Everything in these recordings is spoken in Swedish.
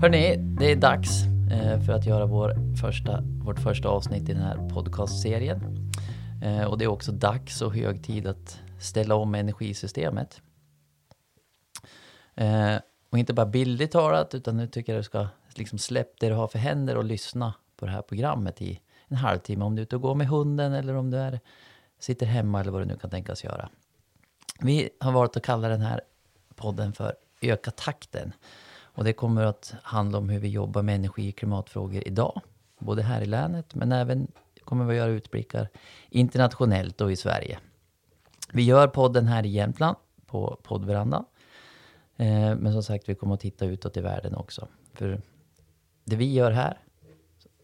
Hörni, det är dags eh, för att göra vår första, vårt första avsnitt i den här podcastserien. Eh, och det är också dags och hög tid att ställa om energisystemet. Eh, och inte bara bildligt talat, utan nu tycker jag du ska liksom släpp det du har för händer och lyssna på det här programmet i en halvtimme. Om du är ute och går med hunden eller om du är, sitter hemma eller vad du nu kan tänkas göra. Vi har valt att kalla den här podden för Öka takten. Och det kommer att handla om hur vi jobbar med energi och klimatfrågor idag. Både här i länet, men även kommer vi att göra utblickar internationellt och i Sverige. Vi gör podden här i Jämtland, på poddverandan. Eh, men som sagt, vi kommer att titta utåt i världen också. För det vi gör här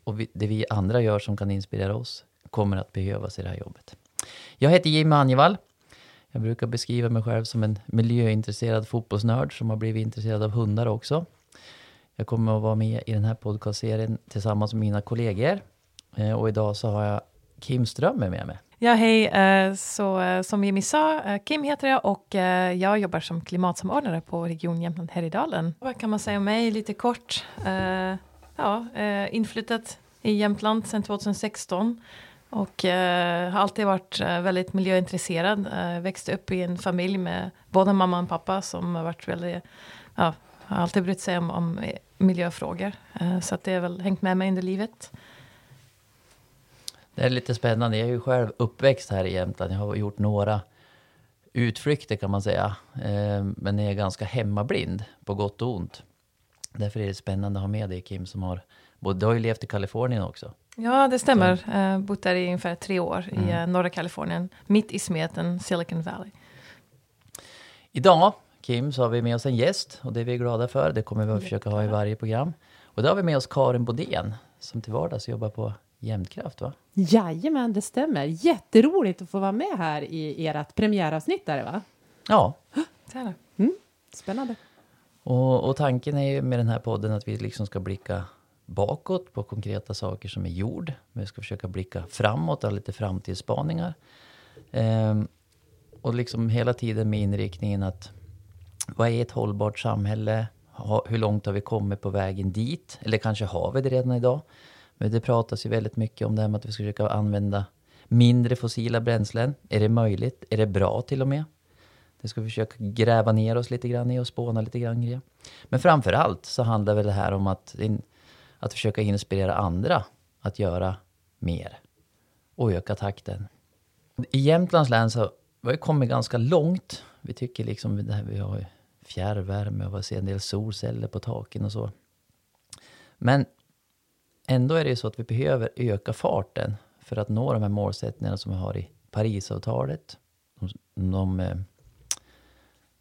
och vi, det vi andra gör som kan inspirera oss kommer att behövas i det här jobbet. Jag heter Jim Anjevall. Jag brukar beskriva mig själv som en miljöintresserad fotbollsnörd som har blivit intresserad av hundar också. Jag kommer att vara med i den här podcastserien tillsammans med mina kollegor. Eh, och idag så har jag Kim Strömmer med mig. Ja, hej. Eh, så eh, som Jimmy sa, Kim heter jag och jag jobbar som klimatsamordnare på Region Jämtland Härjedalen. Vad kan man säga om mig lite kort? Ja, inflyttat i Jämtland sedan 2016 och eh, har alltid varit eh, väldigt miljöintresserad. Eh, växte upp i en familj med både mamma och pappa som har varit väldigt, ja, har alltid brytt sig om, om miljöfrågor. så att det har väl hängt med mig under livet. Det är lite spännande. Jag är ju själv uppväxt här i Jämtland. Jag har gjort några utflykter kan man säga. Eh, men jag är ganska hemmablind på gott och ont. Därför är det spännande att ha med dig Kim som har, du har ju levt i Kalifornien också. Ja, det stämmer. Så. Uh, bott där i ungefär tre år mm. i uh, norra Kalifornien, mitt i smeten Silicon Valley. Idag, Kim, så har vi med oss en gäst och det är vi glada för. Det kommer vi att försöka ha i varje program. Och då har vi med oss Karin Bodén som till vardags jobbar på Jämtkraft, va? Jajamän, det stämmer. Jätteroligt att få vara med här i ert premiäravsnitt, där, va? Ja. Det är det. Mm, spännande. Och, och, tanken är ju med den här podden att vi liksom ska blicka bakåt på konkreta saker som är gjord. Vi ska försöka blicka framåt, ha lite framtidsspaningar. Ehm, och liksom hela tiden med inriktningen att vad är ett hållbart samhälle? Ha, hur långt har vi kommit på vägen dit? Eller kanske har vi det redan idag? Men det pratas ju väldigt mycket om det här med att vi ska försöka använda mindre fossila bränslen. Är det möjligt? Är det bra till och med? Det ska vi försöka gräva ner oss lite grann i och spåna lite grann i. Men framför allt så handlar väl det här om att, att försöka inspirera andra att göra mer och öka takten. I Jämtlands län så har vi kommit ganska långt. Vi tycker liksom det här, vi har fjärrvärme och vi ser en del solceller på taken och så. Men Ändå är det ju så att vi behöver öka farten för att nå de här målsättningarna som vi har i Parisavtalet. De, de eh,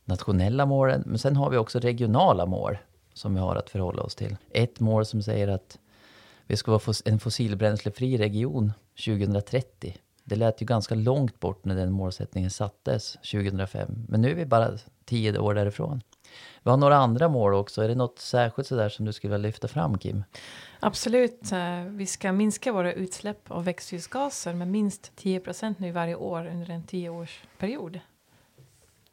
nationella målen. Men sen har vi också regionala mål som vi har att förhålla oss till. Ett mål som säger att vi ska vara en fossilbränslefri region 2030. Det lät ju ganska långt bort när den målsättningen sattes 2005. Men nu är vi bara tio år därifrån. Vi har några andra mål också. Är det något särskilt sådär som du skulle vilja lyfta fram, Kim? Absolut. Eh, vi ska minska våra utsläpp av växthusgaser med minst 10 procent nu varje år under en tioårsperiod.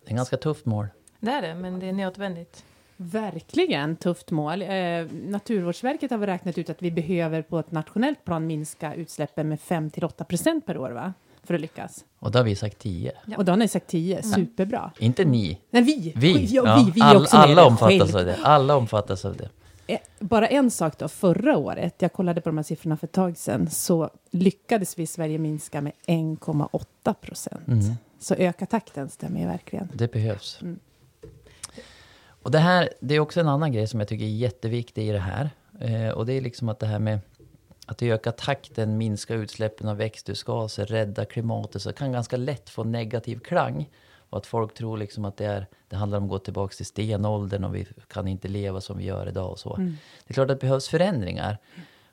Det är ganska tufft mål. Det är det, men det är nödvändigt. Verkligen tufft mål. Eh, Naturvårdsverket har räknat ut att vi behöver på ett nationellt plan minska utsläppen med 5 till 8 procent per år, va? För att lyckas. Och då har vi sagt 10. Ja. Och då har ni sagt 10. Superbra. Inte ni. Nej, vi. Vi. Ja, vi, vi All, också alla omfattas av det. Alla omfattas av det. Eh, bara en sak då, förra året, jag kollade på de här siffrorna för ett tag sedan, så lyckades vi i Sverige minska med 1,8 procent. Mm. Så öka takten stämmer ju verkligen. Det behövs. Mm. Och det här, det är också en annan grej som jag tycker är jätteviktig i det här. Eh, och det är liksom att det här med att öka takten, minska utsläppen av växthusgaser, rädda klimatet, så kan ganska lätt få negativ klang. Och att folk tror liksom att det, är, det handlar om att gå tillbaka till stenåldern och vi kan inte leva som vi gör idag och så. Mm. Det är klart att det behövs förändringar.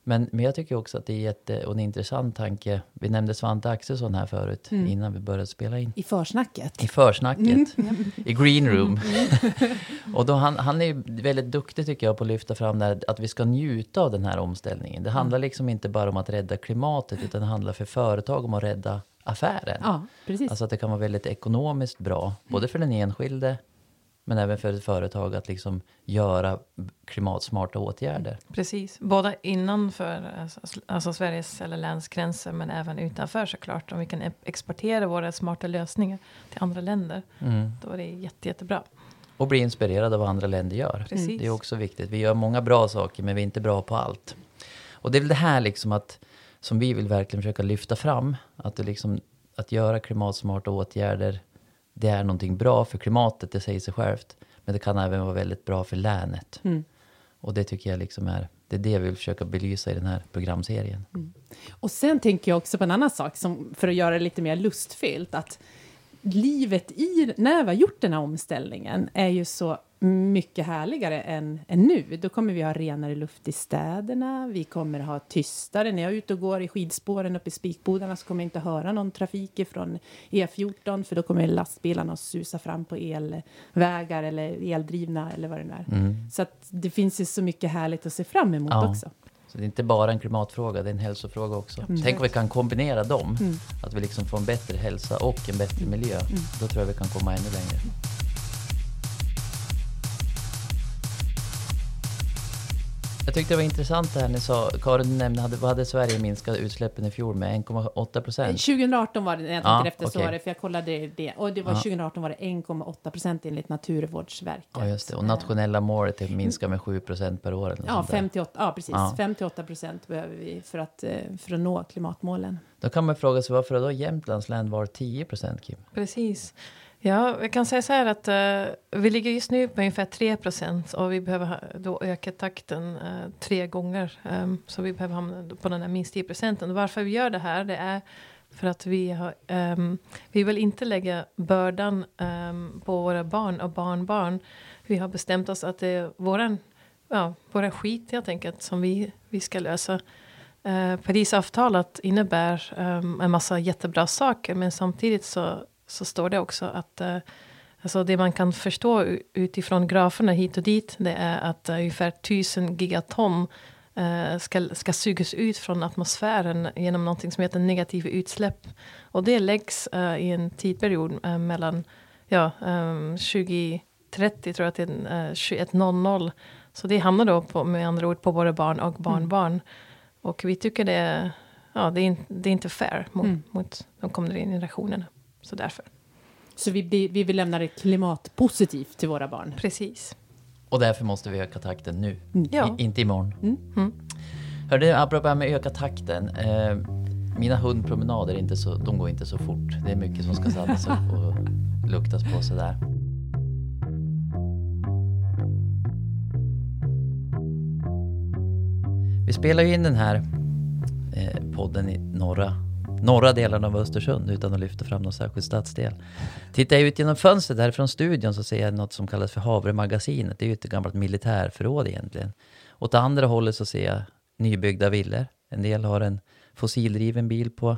Men, men jag tycker också att det är jätte, och en intressant tanke. Vi nämnde Svante Axelsson här förut, mm. innan vi började spela in. I försnacket. I försnacket. Mm. I green room. Mm. och då han, han är väldigt duktig tycker jag på att lyfta fram det här, att vi ska njuta av den här omställningen. Det handlar mm. liksom inte bara om att rädda klimatet, utan det handlar för företag om att rädda affären. Ja, precis. Alltså att det kan vara väldigt ekonomiskt bra, både för den enskilde Men även för ett företag att liksom göra klimatsmarta åtgärder. Precis, både innanför alltså, alltså Sveriges eller länsgränser men även utanför såklart. Om vi kan exportera våra smarta lösningar till andra länder. Mm. Då är det jätte, jättebra. Och bli inspirerad av vad andra länder gör. Precis. Det är också viktigt. Vi gör många bra saker men vi är inte bra på allt. Och det är väl det här liksom att, som vi vill verkligen försöka lyfta fram. Att, det liksom, att göra klimatsmarta åtgärder, det är någonting bra för klimatet, det säger sig självt. Men det kan även vara väldigt bra för länet. Mm. Och det tycker jag liksom är, det är det vi vill försöka belysa i den här programserien. Mm. Och sen tänker jag också på en annan sak, som, för att göra det lite mer lustfyllt, att livet i, när vi har gjort den här omställningen är ju så mycket härligare än, än nu. Då kommer vi ha renare luft i städerna, vi kommer ha tystare. När jag är ute och går i skidspåren uppe i Spikbodarna så kommer jag inte höra någon trafik från E14 för då kommer lastbilarna att susa fram på elvägar eller eldrivna eller vad det nu är. Mm. Så att det finns ju så mycket härligt att se fram emot Ja. också. Så det är inte bara en klimatfråga, det är en hälsofråga också. Mm. Tänk om vi kan kombinera dem. Mm. Att vi liksom får en bättre hälsa och en bättre miljö. Då tror jag vi kan komma ännu längre. Jag tyckte det var intressant det här ni sa, Karin nämnde, hade, vad hade Sverige minskat utsläppen i fjol med? 1,8 procent? 2018 var det, när jag tänker Ja, efter så okej. var det, för jag kollade det, och det var Ja. 2018 var det 1,8 procent enligt Naturvårdsverket. Ja, just det. Och nationella målet är att minska med 7 procent per år. Eller Ja, sånt där. 58, ja precis. Ja. 58 procent behöver vi för att, eh, för att nå klimatmålen. Då kan man fråga sig varför har då Jämtlands län var 10 procent, Kim? Precis. Ja, jag kan säga så här att uh, vi ligger just nu på ungefär 3 procent och vi behöver ha- då öka takten uh, tre gånger. Um, så vi behöver hamna på den här minst 10 procenten. Och Varför vi gör det här, det är för att vi har, um, vi vill inte lägga bördan um, på våra barn och barnbarn. Vi har bestämt oss att det är våran, ja, våra skit helt enkelt som vi, vi ska lösa. Uh, Parisavtalet innebär um, en massa jättebra saker men samtidigt så, så står det också att eh, alltså det man kan förstå utifrån graferna hit och dit det är att eh, ungefär 1000 gigaton eh, ska, ska sugas ut från atmosfären genom någonting som heter negativa utsläpp. Och det läggs eh, i en tidperiod eh, mellan ja, um, 2030 tror jag att det är uh, 2100. Så det hamnar då på, med andra ord på våra barn och barnbarn. Och vi tycker det är, ja, det är, det är inte fair mot, Mm. mot de kommande generationerna. Så därför. Så vi, vi vill lämna det klimatpositivt till våra barn. Precis. Och därför måste vi öka takten nu. Ja. I, inte imorgon. Mm. Hörde, apropå det här med öka takten. Eh, mina hundpromenader är inte så, de går inte så fort. Det är mycket som ska saddas upp och luktas på sådär. Vi spelar ju in den här eh, podden i norra, norra delen av Östersund utan att lyfta fram någon särskild stadsdel. Tittar jag ut genom fönstret härifrån studion så ser jag något som kallas för Havremagasinet. Det är ju ett gammalt militärförråd egentligen. Åt andra hållet så ser jag nybyggda villor. En del har en fossildriven bil på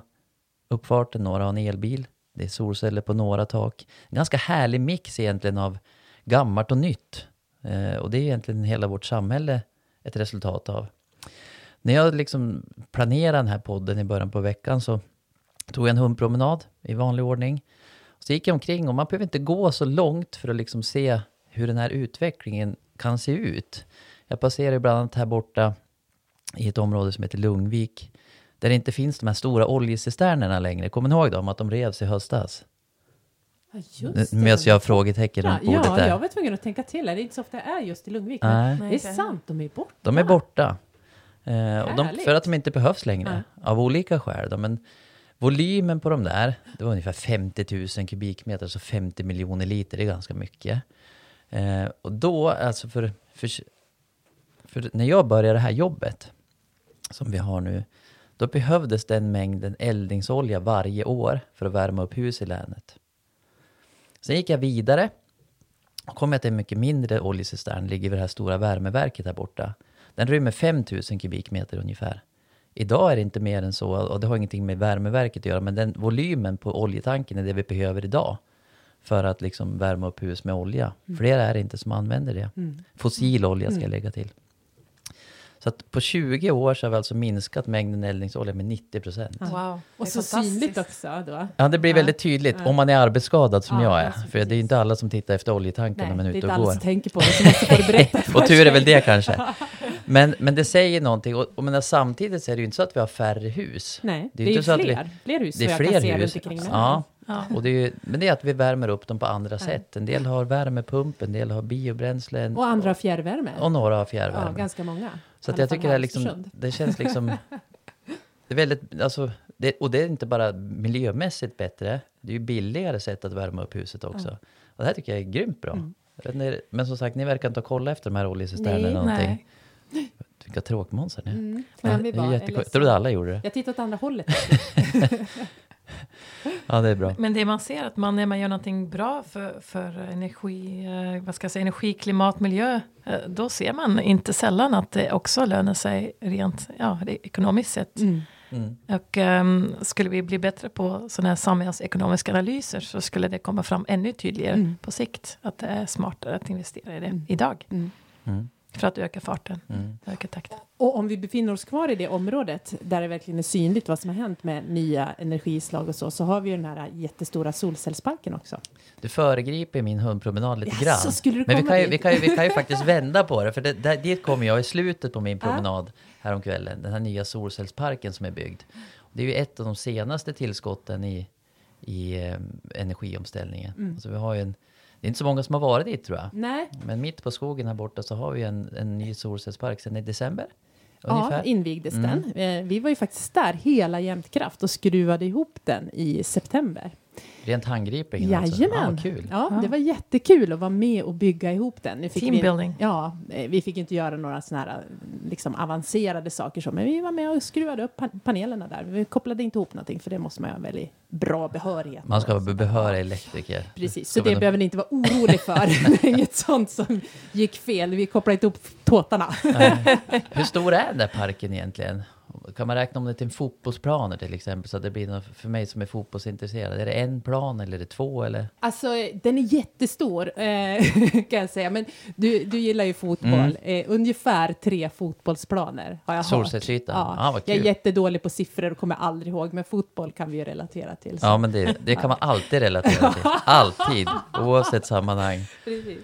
uppfarten, några har en elbil. Det är solceller på några tak. En ganska härlig mix egentligen av gammalt och nytt. Eh, och det är egentligen hela vårt samhälle ett resultat av. När jag liksom planerade den här podden i början på veckan så tog en hundpromenad i vanlig ordning. Så gick jag omkring och man behöver inte gå så långt för att liksom se hur den här utvecklingen kan se ut. Jag passerar ju bland annat här borta i ett område som heter Lungvik. Där det inte finns de här stora oljecisternerna längre. Kommer ni ihåg dem? Att de revs i höstas? Ja, Nu möts jag av frågetecken Ja, runt bordet ja, där. jag var tvungen att tänka till. Det är inte så ofta jag är just i Lundvik. Nej. Men det är sant, de är borta. De är borta. Eh, och de, för att de inte behövs längre. Av olika skäl. Då. Men volymen på de där, det var ungefär 50 000 kubikmeter, alltså 50 miljoner liter. Det är ganska mycket. Eh, och då, alltså för, för, för när jag började det här jobbet, som vi har nu, då behövdes den mängden eldningsolja varje år för att värma upp hus i länet. Sen gick jag vidare och kom jag till en mycket mindre oljecistern, ligger vid det här stora värmeverket här borta. Den rymmer 5000 kubikmeter ungefär. Idag är det inte mer än så, och det har ingenting med värmeverket att göra, men den volymen på oljetanken är det vi behöver idag. För att liksom värma upp hus med olja. Fler är det inte som använder det. Fossil olja ska jag lägga till. Så att på 20 år så har vi alltså minskat mängden eldningsolja med 90 procent. Wow. det Och är så synligt också då. Ja, det blir Ja. väldigt tydligt om man är arbetsskadad som Ja, jag är. För det är precis. inte alla som tittar efter oljetanken Nej, när man det är är ute inte och alla går. som tänker på det, så måste få det berättat Och tur är väl det kanske. Men, men det säger någonting. Och, och menar, samtidigt så är det ju inte så att vi har färre hus. Nej, Det det är är, inte så att vi- fler, fler hus Det är vad jag fler kan se hus. runt omkring mig. Ja, Ja. och det är ju, men det är att vi värmer upp dem på andra sätt. En del har värmepump, en del har biobränsle en- Och andra har fjärrvärme. och några har ja, fjärrvärme. ganska många. så att jag tycker det, här är liksom, det känns liksom... Det är väldigt, alltså, det, och det är inte bara miljömässigt bättre, det är ju billigare sätt att värma upp huset också. Och det här tycker jag är grymt bra. Mm. Men som sagt, ni verkar inte ha kollat efter de här oljecisternerna eller någonting. Nej. Vilka tråkmånsar ni. Mm. Ja, Men vi det är jättekul. Jag trodde alla gjorde det. Jag tittar åt andra hållet. Ja, det är bra. Men det man ser att man när man gör någonting bra för, för energi, eh, vad ska jag säga, energi, klimat, miljö, eh, då ser man inte sällan att det också lönar sig rent ja, ekonomiskt sett. Mm. Mm. Och ehm, skulle vi bli bättre på sådana här samhällsekonomiska analyser så skulle det komma fram ännu tydligare Mm. på sikt att det är smartare att investera i det Mm. idag Mm. Mm. För att öka farten, Mm. öka takten. Och om vi befinner oss kvar i det området där det verkligen är synligt vad som har hänt med nya energislag och så, så har vi ju den här jättestora solcellsparken också. Du föregriper min hundpromenad lite Jaså, grann. skulle du Men vi kan, ju, vi, kan ju, vi kan ju faktiskt vända på det, för det, där, dit kommer jag i slutet på min promenad häromkvällen. Den här nya solcellsparken som är byggd. Det är ju ett av de senaste tillskotten i, i eh, energiomställningen. Mm. Alltså vi har ju en, det är inte så många som har varit dit tror jag. Nej, Men mitt på skogen här borta så har vi en, en ny solcellspark sedan i december. ja, Ungefär. invigdes Mm. den. Eh, Vi var ju faktiskt där, hela Jämtkraft, och skruvade ihop den i september. Rent handgripligen alltså. Jajamän! Ja, vad kul. Ja, Ja. det var jättekul att vara med och bygga ihop den. Nu fick vi, Teambuilding. ja, eh, vi fick inte göra några såna här liksom avancerade saker så, men vi var med och skruvade upp pan- panelerna där. Vi kopplade inte ihop någonting, för det måste man ha väldigt bra behörighet Man ska vara behörig elektriker. Precis, Så så det vi- behöver ni inte vara orolig för. det är inget sånt som gick fel. Vi kopplade inte ihop tåtarna. Hur stor är den där parken egentligen? Kan man räkna om det till en fotbollsplaner till exempel? Så att det blir något för mig som är fotbollsintresserad. Är det en plan eller är det två? Eller? Alltså, den är jättestor, eh, kan jag säga. Men du, du gillar ju fotboll. Mm. Eh, ungefär tre fotbollsplaner har jag hört. Solcellsytan? Ja, Ja, vad jag är jättedålig på siffror och kommer aldrig ihåg, men fotboll kan vi ju relatera till. så. Ja, men det, det kan man alltid relatera till. Alltid, oavsett sammanhang. Precis.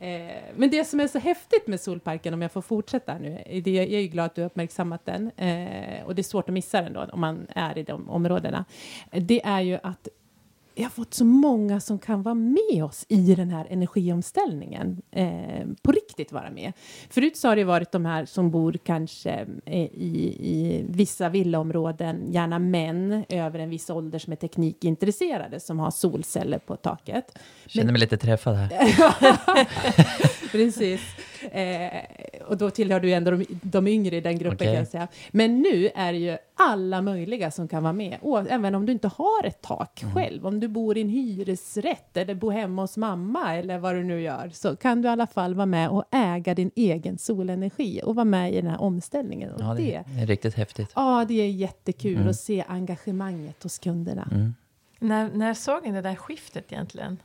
Eh, men det som är så häftigt med solparken, om jag får fortsätta här nu, det, jag är ju glad att du har uppmärksammat den, eh, och det är svårt att missa den då, om man är i de områdena, det är ju att jag har fått så många som kan vara med oss i den här energiomställningen. Eh, på riktigt vara med. Förut så har det varit de här som bor kanske eh, i, i vissa villaområden, gärna män över en viss ålder som är teknikintresserade, som har solceller på taket. Känner mig lite träffad här. Precis. Eh, och då tillhör du ändå de, de yngre i den gruppen Okej. kan jag säga. Men nu är det ju alla möjliga som kan vara med. Och även om du inte har ett tak Mm. själv, om du bor i en hyresrätt eller bor hemma hos mamma eller vad du nu gör, så kan du i alla fall vara med och äga din egen solenergi och vara med i den här omställningen. Och Ja, det, det, det är riktigt häftigt. ja, det är jättekul Mm. att se engagemanget hos kunderna. Mm. När, när såg ni det där skiftet egentligen?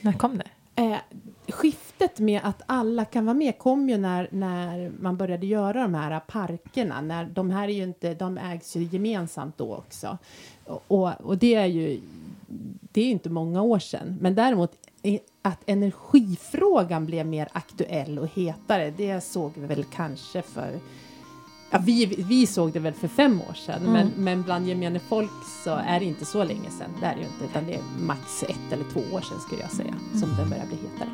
När kom det? Eh, skiftet med att alla kan vara med kom ju när, när man började göra de här parkerna. När, de här är ju inte, de ägs ju gemensamt då också. Och, och, det är ju det är inte många år sedan. Men däremot att energifrågan blev mer aktuell och hetare, det såg vi väl kanske för Ja, vi, vi såg det väl för fem år sedan, Mm. men, men bland gemene folk så är det inte så länge sedan. Det är det ju inte, utan det är max ett eller två år sedan skulle jag säga, som det börjar bli hetare.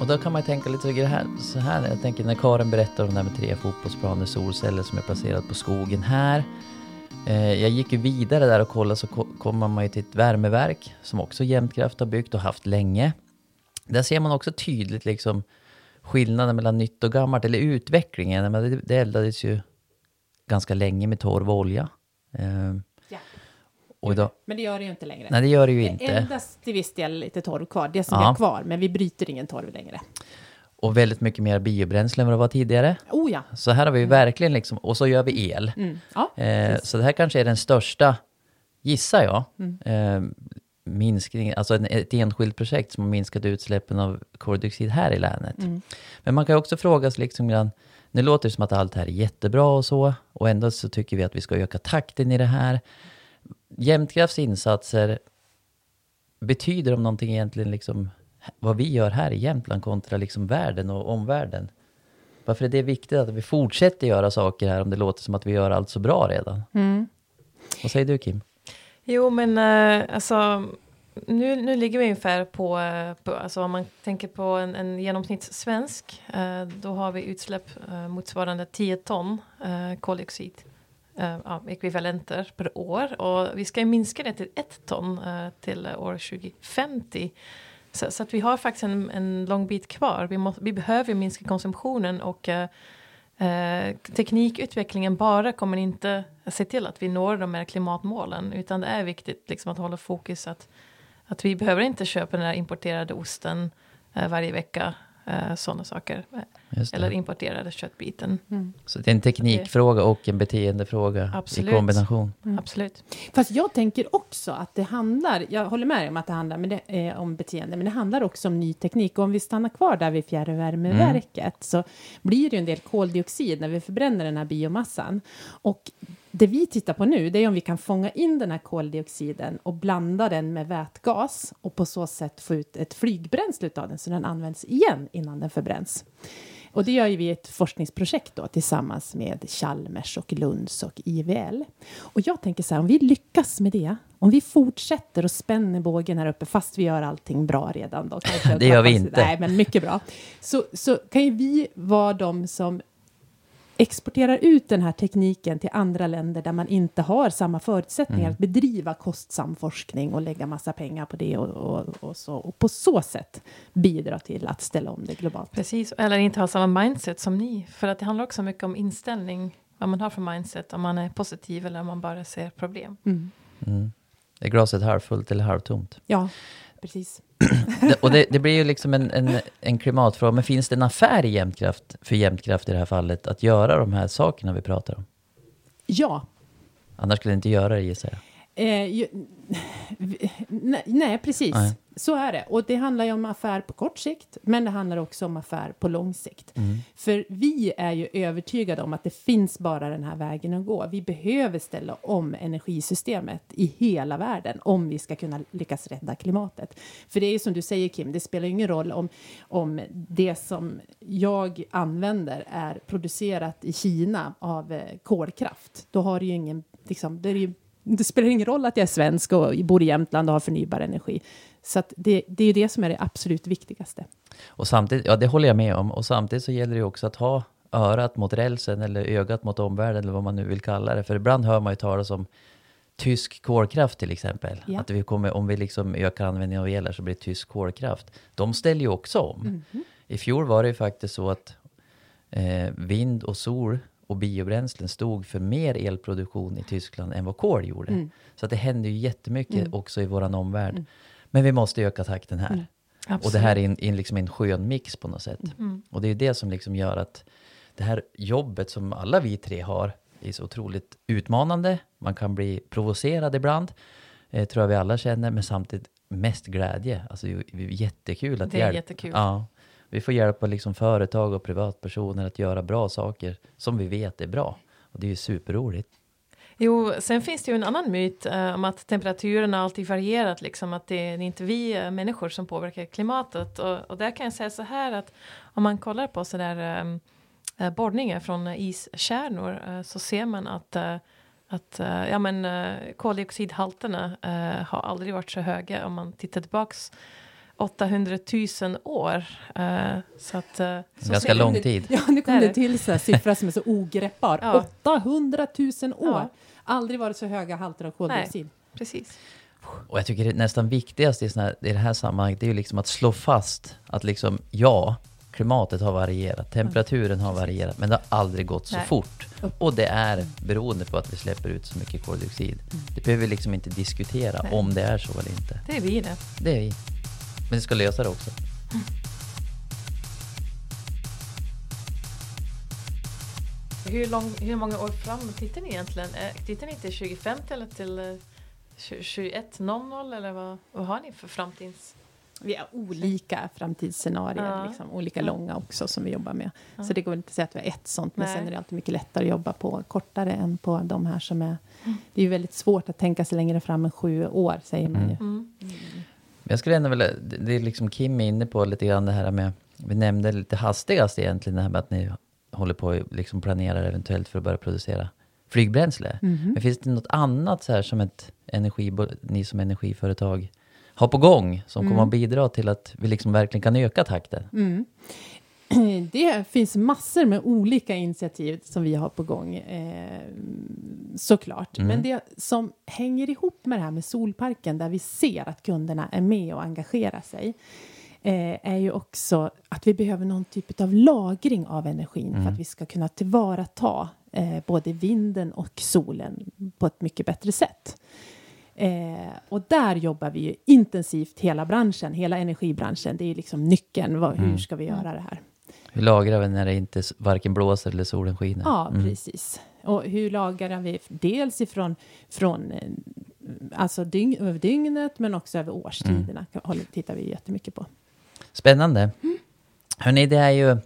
Och då kan man tänka lite så här, så här. Jag tänker när Karin berättar om det här med tre fotbollsplaner, solceller som är placerat på skogen här. Eh, jag gick ju vidare där och kollade så ko- kommer man ju till ett värmeverk som också Jämtkraft har byggt och haft länge. Där ser man också tydligt liksom skillnaden mellan nytt och gammalt, eller utvecklingen. Men det, det eldades ju ganska länge med torv och olja. Eh, Ja. och idag, Men det gör det ju inte längre. nej, det gör det ju Det inte. är endast till viss del lite torv kvar, det som Ja. har kvar, men vi bryter ingen torv längre. Och väldigt mycket mer biobränsle än vad det var tidigare. Oh ja! Så här har vi ju verkligen liksom, och så gör vi el. Mm. ja. Eh, så det här kanske är den största, gissar jag, Mm. eh, minskning, alltså ett enskilt projekt som har minskat utsläppen av koldioxid här i länet. Mm. Men man kan också fråga sig liksom nu låter det som att allt här är jättebra och så, och ändå så tycker vi att vi ska öka takten i det här. Jämtkrafts insatser, betyder de någonting egentligen liksom, vad vi gör här i Jämtland kontra liksom världen och omvärlden? Varför är det viktigt att vi fortsätter göra saker här om det låter som att vi gör allt så bra redan? Mm. Vad säger du Kim? Jo, men eh, alltså nu, nu ligger vi ungefär på, eh, på alltså om man tänker på en, en genomsnittssvensk, eh, då har vi utsläpp eh, motsvarande 10 ton eh, koldioxid, eh, ja, ekvivalenter per år. Och vi ska ju minska det till ett ton eh, till år 2050. Så, så att vi har faktiskt en, en lång bit kvar. Vi, må, vi behöver minska konsumtionen och teknikutvecklingen bara kommer inte se till att vi når de här klimatmålen, utan det är viktigt liksom, att hålla fokus att, att vi behöver inte köpa den här importerade osten eh, varje vecka, eh, sådana saker, eller importerade köttbiten. Mm. Så det är en teknikfråga och en beteendefråga Absolut. i kombination. Absolut. Fast jag tänker också att det handlar, jag håller med dig om att det handlar det, eh, om beteende, men det handlar också om ny teknik. Och om vi stannar kvar där vid fjärrvärmeverket så blir det ju en del koldioxid när vi förbränner den här biomassan. Och det vi tittar på nu, det är om vi kan fånga in den här koldioxiden och blanda den med vätgas och på så sätt få ut ett flygbränsle av den så den används igen innan den förbränns. Och det gör ju vi ett forskningsprojekt då, tillsammans med Chalmers och Lunds och IVL. Och jag tänker så här, om vi lyckas med det, om vi fortsätter och spänner bågen här uppe, fast vi gör allting bra redan då. kanske Det gör vi inte. Nej, men mycket bra. Så, så kan ju vi vara de som exporterar ut den här tekniken till andra länder där man inte har samma förutsättningar att bedriva kostsam forskning och lägga massa pengar på det och, och, och, så, och på så sätt bidra till att ställa om det globalt. Precis, eller inte ha samma mindset som ni. För att det handlar också mycket om inställning, vad man har för mindset, om man är positiv eller om man bara ser problem. Mm. Mm. Är glaset halvfullt eller halvtomt? Ja, precis. Det, och det, det blir ju liksom en, en, en klimatfråga. Men finns det en affär i Jämtkraft, för Jämtkraft i det här fallet, att göra de här sakerna vi pratar om? Ja. Annars skulle det inte göra det gissar jag. Eh, ju, nej, nej, precis. Nej. Så är det. Och det handlar ju om affär på kort sikt, men det handlar också om affär på lång sikt. För vi är ju övertygade om att det finns bara den här vägen att gå. Vi behöver ställa om energisystemet i hela världen om vi ska kunna lyckas rädda klimatet. För det är ju som du säger Kim, det spelar ju ingen roll om, om det som jag använder är producerat i Kina av eh, kolkraft. Då har det ju ingen, liksom, det är ju det spelar ingen roll att jag är svensk och bor i Jämtland och har förnybar energi. Så det, det är ju det som är det absolut viktigaste. Och samtidigt, ja det håller jag med om. Och samtidigt så gäller det ju också att ha örat mot rälsen eller ögat mot omvärlden eller vad man nu vill kalla det. För ibland hör man ju talas om tysk kolkraft till exempel. Ja. Att vi kommer, om vi liksom ökar användningen av el så blir det tysk kolkraft. De ställer ju också om. I fjol var det ju faktiskt så att eh, vind och sol och biobränslen stod för mer elproduktion i Tyskland än vad kol gjorde. Så att det händer ju jättemycket också i våran omvärld. Men vi måste öka takten här. Och det här är en, en, liksom en skön mix på något sätt. Och det är det som liksom gör att det här jobbet som alla vi tre har är så otroligt utmanande. Man kan bli provocerad ibland, eh, tror jag vi alla känner, men samtidigt mest glädje. Alltså det är jättekul att Det är hjälpa. jättekul. Ja, vi får hjälpa liksom företag och privatpersoner att göra bra saker som vi vet är bra. Och det är ju superroligt. Jo, sen finns det ju en annan myt eh, om att temperaturen alltid varierat, liksom att det är inte vi eh, människor som påverkar klimatet. Och, och där kan jag säga så här att om man kollar på sådär ehm, eh, borrningar från iskärnor eh, så ser man att, eh, att eh, ja, men, eh, koldioxidhalterna har aldrig varit så höga om man tittar tillbaks 800 000 år. Uh, så att, uh, så Ganska lång tid. Ja, nu kom det det. till så här siffra som är så ogreppbar. Ja. 800 000 år! Ja. Aldrig varit så höga halter av koldioxid. Precis. Och jag tycker det nästan viktigaste i, såna här, i det här sammanhanget det är ju liksom att slå fast att liksom, ja, klimatet har varierat, temperaturen har varierat, men det har aldrig gått så Nej. fort. Och det är beroende på att vi släpper ut så mycket koldioxid. Det behöver vi liksom inte diskutera Nej. om det är så eller inte. Det är vi det. Det är vi. Men vi ska lösa det också. Hur, lång, hur många år fram tittar ni egentligen? Eh, Tittar ni till 2050 eller till eh, 21.00 eller vad, vad har ni för framtids... Vi har olika framtidsscenarier, Ja. liksom, olika Ja. långa också som vi jobbar med. Ja. Så det går inte att säga att vi har ett sånt, men Nej. sen är det alltid mycket lättare att jobba på kortare än på de här som är... Mm. Det är ju väldigt svårt att tänka sig längre fram än sju år, säger man ju. Mm. Jag skulle ändå vilja, det är liksom Kim är inne på lite grann det här med, vi nämnde lite hastigast egentligen det här med att ni håller på och liksom planerar eventuellt för att börja producera flygbränsle. Mhm. Men finns det något annat så här som ett energi, ni som energiföretag har på gång som kommer att bidra till att vi liksom verkligen kan öka takten? Mm. Det finns massor med olika initiativ som vi har på gång, eh, såklart. Mm. Men det som hänger ihop med det här med solparken, där vi ser att kunderna är med och engagerar sig, eh, är ju också att vi behöver någon typ av lagring av energin för att vi ska kunna tillvarata eh, både vinden och solen på ett mycket bättre sätt. Eh, och där jobbar vi ju intensivt, hela branschen, hela energibranschen. Det är liksom nyckeln. Vad, Hur ska vi göra det här? Hur lagrar vi när det inte varken blåser eller solen skiner? Ja, Mm. precis. Och hur lagrar vi dels ifrån från, eh, alltså dygn, över dygnet, men också över årstiderna. Håller, tittar vi jättemycket på. Spännande. Hörrni, det är ju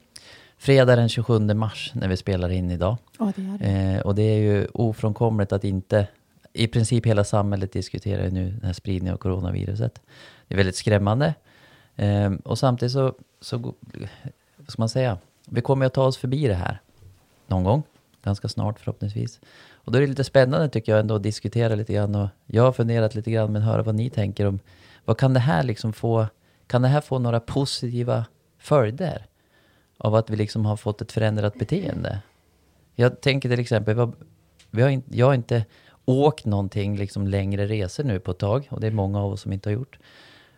fredag den 27 mars när vi spelar in idag. Ja, det är det. Eh, och det är ju ofrånkomligt att inte, i princip hela samhället diskuterar nu den här spridningen av coronaviruset. Det är väldigt skrämmande. Eh, och samtidigt så, så, vad ska man säga, vi kommer att ta oss förbi det här någon gång, ganska snart förhoppningsvis. Och då är det lite spännande tycker jag ändå att diskutera lite grann och jag har funderat lite grann men höra vad ni tänker om vad kan det här liksom få, kan det här få några positiva följder av att vi liksom har fått ett förändrat beteende? Jag tänker till exempel, vad- vi har inte, jag har inte åkt någonting liksom längre resor nu på ett tag och det är många av oss som inte har gjort.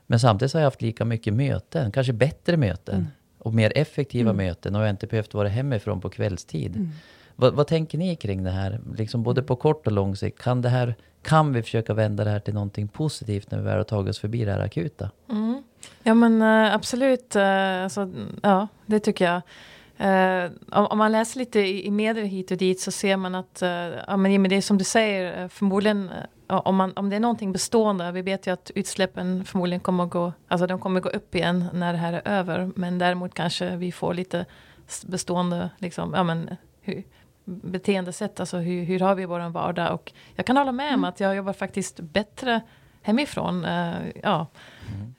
Men samtidigt har jag haft lika mycket möten, kanske bättre möten mm och mer effektiva möten och jag inte behövt vara hemifrån på kvällstid. Vad, vad tänker ni kring det här, liksom både på kort och lång sikt? Kan, det här, kan vi försöka vända det här till någonting positivt när vi väl har tagit oss förbi det här akuta? Mm. Ja men eh, absolut, uh, alltså, ja det tycker jag. Eh, om, om man läser lite i, i medier hit och dit så ser man att, uh, ja men det är som du säger, eh, förmodligen eh, om, man, om det är någonting bestående, vi vet ju att utsläppen förmodligen kommer att gå, alltså de kommer att gå upp igen när det här är över, men däremot kanske vi får lite bestående, liksom, ja men hur, beteendesätt, alltså hur, hur har vi vår vardag och jag kan hålla med om att jag jobbar faktiskt bättre hemifrån. eh, ja.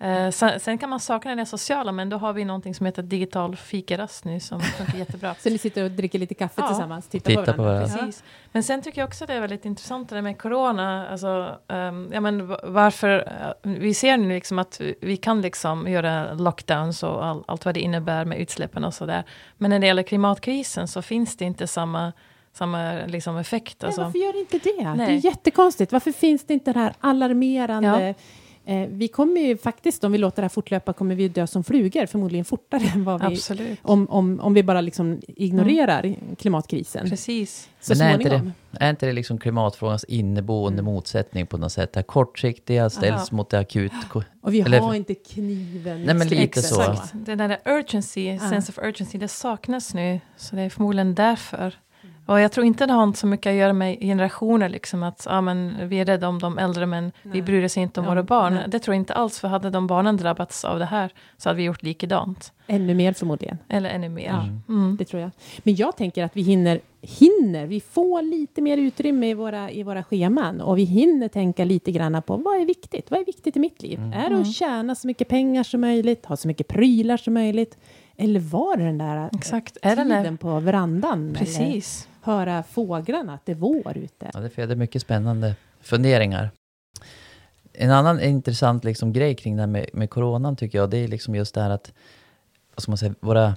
Eh, sen, sen kan man sakna det sociala, men då har vi någonting som heter digital fikarast nu som funkar jättebra. Så ni sitter och dricker lite kaffe Ja. tillsammans, tittar Titta på på varandra. varandra. Precis. Men sen tycker jag också det är väldigt intressant det där med corona. Alltså, ehm, ja, men va- varför, eh, vi ser nu liksom att vi kan liksom göra lockdowns och all, allt vad det innebär med utsläppen och sådär. Men när det gäller klimatkrisen så finns det inte samma, samma liksom effekt. Nej, Alltså. varför gör det inte det? Det Nej. är jättekonstigt. Varför finns det inte det här alarmerande... Eh, vi kommer ju faktiskt, om vi låter det här fortlöpa, kommer vi dö som flugor, förmodligen fortare än vad vi... Absolut. Om, om, om vi bara liksom ignorerar klimatkrisen. Precis. Så Men är inte, det, är inte det liksom klimatfrågans inneboende motsättning på något sätt? Det kortsiktiga ställs Aha. mot det akut. Och vi Eller- har inte kniven Nej, men lite strupen. så. Exakt. Det där urgency, sense of urgency, det saknas nu. Så det är förmodligen därför. Och jag tror inte det har så mycket att göra med generationer, liksom att ja, men vi är rädda om de äldre men vi bryr oss inte om Ja, våra barn. nej. Det tror jag inte alls, för hade de barnen drabbats av det här så hade vi gjort likadant. Ännu mer förmodligen. Eller ännu mer. Ja. Mm. Det tror jag. Men jag tänker att vi hinner, hinner, vi får lite mer utrymme i våra, i våra scheman och vi hinner tänka lite grann på vad är viktigt? Vad är viktigt i mitt liv? Är det att tjäna så mycket pengar som möjligt, ha så mycket prylar som möjligt? Eller var det den där Exakt. Är tiden när, på verandan? precis. Eller höra fåglarna, att det är vår ute? Ja, det föder mycket spännande funderingar. En annan intressant liksom grej kring det här med, med coronan tycker jag, det är liksom just det här att vad ska man säga, våra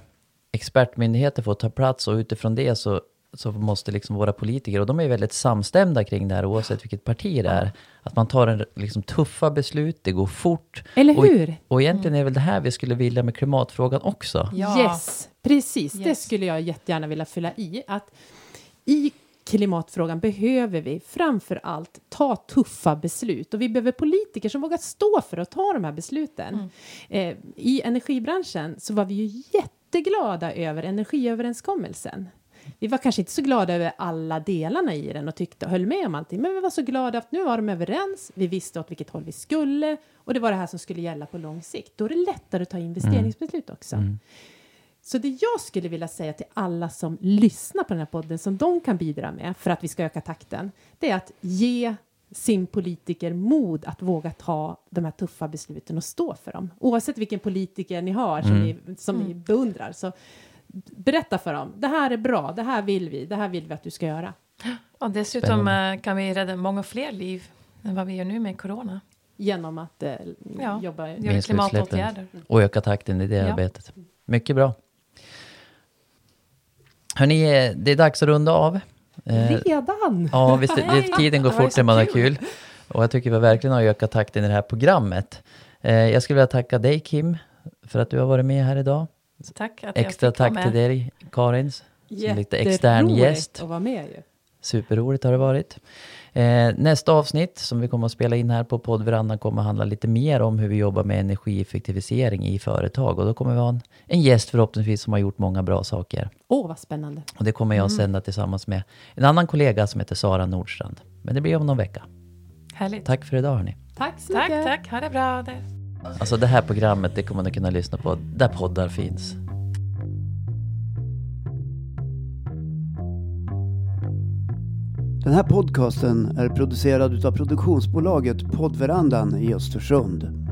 expertmyndigheter får ta plats och utifrån det så, så måste liksom våra politiker, och de är väldigt samstämda kring det här oavsett vilket parti det är, att man tar en liksom tuffa beslut, det går fort. Eller Och- hur? Och egentligen är väl det här vi skulle vilja med klimatfrågan också. Ja. Yes, precis. Det Yes. skulle jag jättegärna vilja fylla i. Att I klimatfrågan behöver vi framför allt ta tuffa beslut och vi behöver politiker som vågar stå för att ta de här besluten. Eh, I energibranschen så var vi ju jätteglada över energiöverenskommelsen. Vi var kanske inte så glada över alla delarna i den och tyckte, höll med om allting, men vi var så glada att nu var de överens, vi visste åt vilket håll vi skulle och det var det här som skulle gälla på lång sikt. Då är det lättare att ta investeringsbeslut också. Mm. Så det jag skulle vilja säga till alla som lyssnar på den här podden som de kan bidra med för att vi ska öka takten, det är att ge sin politiker mod att våga ta de här tuffa besluten och stå för dem. Oavsett vilken politiker ni har som, Mm. ni, som ni beundrar. Så berätta för dem, det här är bra, det här vill vi, det här vill vi att du ska göra. Och dessutom eh, kan vi rädda många fler liv än vad vi gör nu med corona. Genom att eh, Ja. jobba... Minska klimatåtgärder. Och öka takten i det Ja. arbetet. Mycket bra. Hörni, eh, det är dags att runda av. Eh, Redan? Ja, visst, tiden går fort när man har kul. kul. Och jag tycker vi verkligen har ökat takten i det här programmet. Eh, jag skulle vilja tacka dig Kim, för att du har varit med här idag. Tack att Extra jag fick vara tack till med. dig, Karins. Som lite extern gäst. att vara med ju. Superroligt har det varit. Eh, nästa avsnitt som vi kommer att spela in här på poddverandan kommer att handla lite mer om hur vi jobbar med energieffektivisering i företag. Och då kommer vi ha en, en gäst förhoppningsvis som har gjort många bra saker. Åh, vad spännande. Och det kommer jag att sända tillsammans med en annan kollega som heter Sara Nordstrand. Men det blir om någon vecka. Härligt. Tack för idag hörni. Tack så Tack, mycket. tack. Ha det bra. Det. Alltså det här programmet det kommer ni kunna lyssna på där poddar finns. Den här podcasten är producerad utav produktionsbolaget Poddverandan i Östersund.